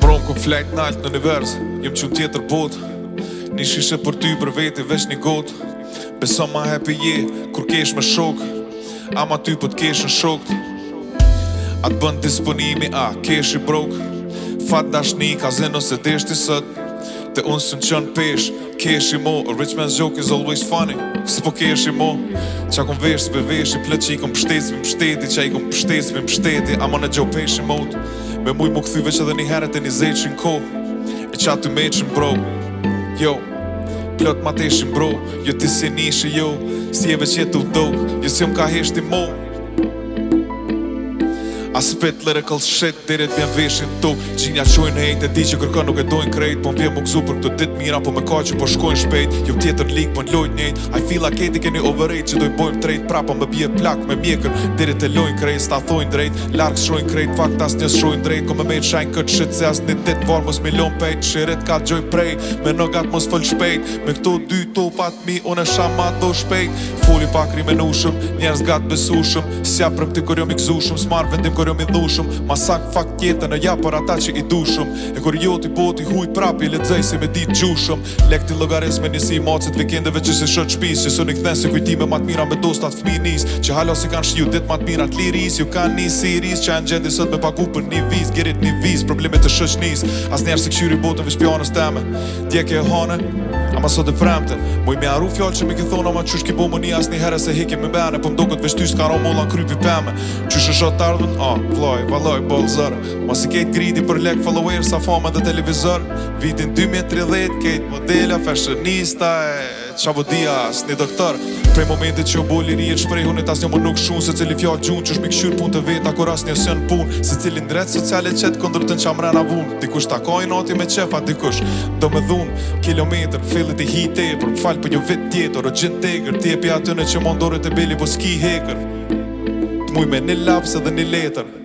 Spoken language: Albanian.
Broku flejt nalt në univers Jem që tjetër botë Një shishe për ty për veti veç një gotë Beso ma happy je Kur kesh me shokë Ama ty po t'keshin shokt A t'bën disponimi a keshi brok Fat dashni ka zeno se deshti sot Te unë sun çon peshë Keshi mo Rich man's joke is always funny Se po keshi mo Ça kom vesh s'pe veshi plot që i kom pështet S'mi pështeti Ça i kom pështet S'mi pështeti Ama në gjo pesh i mot Me mujt m'u kthy veç edhe njëherë te një zeqin kohë E ça ty meqin bro Jo Plot ma teshin bro Jo ti s'je nishi jo Si e veç je tu u dok Jo si më ka heshti mo I spit lyrical shit deri t'vjen veshin tu Gjinja çojnë hejt e di që kërka nuk e dojnë krejt Po m'vjen mukzu për këto ditë mira po me ka që po shkojnë shpejt Jo tjetër lig po n'lojë t'njejt I feel a keti keni overrate që dojnë bojmë trejt Prapa po më bje plak me mjekër deri të lojnë krejt S'ta thojnë drejt larg shajnë krejt fakt asnjë s'shojnë drejt Ko me mejt shajnë kët shit se asnjë ditë var mos me lon pejt Shirit ka gjoj prej me në gat mos fol shpejt Me këto dy topat mi unë e shama do shpejt Foli pak rri menushëm, njerëz s'ka t'besushëm S'jap premtim kur jom i gëzushëm, s'marr vendim kur jom idhushëm Ma sakt fakt jetën e jap për ata që i du shumë E kur jo ti po ti huj prap i lexoj si me dit gjuhë shumë Lekt i llogaris me njësi macet vikendeve që s'i sheh shpisë Që sun i kthen si kujtime ma t'mira me dostat e fmijnisë Që hala s'i kanë shiju ditë ma t'mira t'lirisë Ju kanë nis sërisë që janë n'gjendje sot me pagu për një vizë Gerit një vizë, problemet të shëq nis Asnjëherë s'e kqyri botën veç pi anës teme Dje ke e hane, ama sot e premte Muj me harru fjallë që m'i ke thon ama qysh ki bo m'u ni asnjëherë s'e heki me bene Po m'doket veç ty s'ka ra molla në kry pi peme Qysh e shoh t'ardhmen, a, ah, vlaj, valoj, bol zor Masi krejt gridi për lek followers a famë dhe televizor Vitin 2030, krejt modela, fashionista e... Ça po di, as ni doktor Prej momentit që u bo liri e shprehunit asnjë më nuk shumë Secili fjalë gjun Qysh m'i kqyr punët e veta Kur as një sen punë Secili në rrjete sociale qet Kundër të në ça mrena vun Dikush ta kajnë ati me qef a Dikush do me dhunë Kilometër Fillit i hi tepër me folë për një vetë tjetër O gjithë t'egër Ti e pja aty në që mondorit e beli Po s'ki hekur Të muj me një laps edhe një letër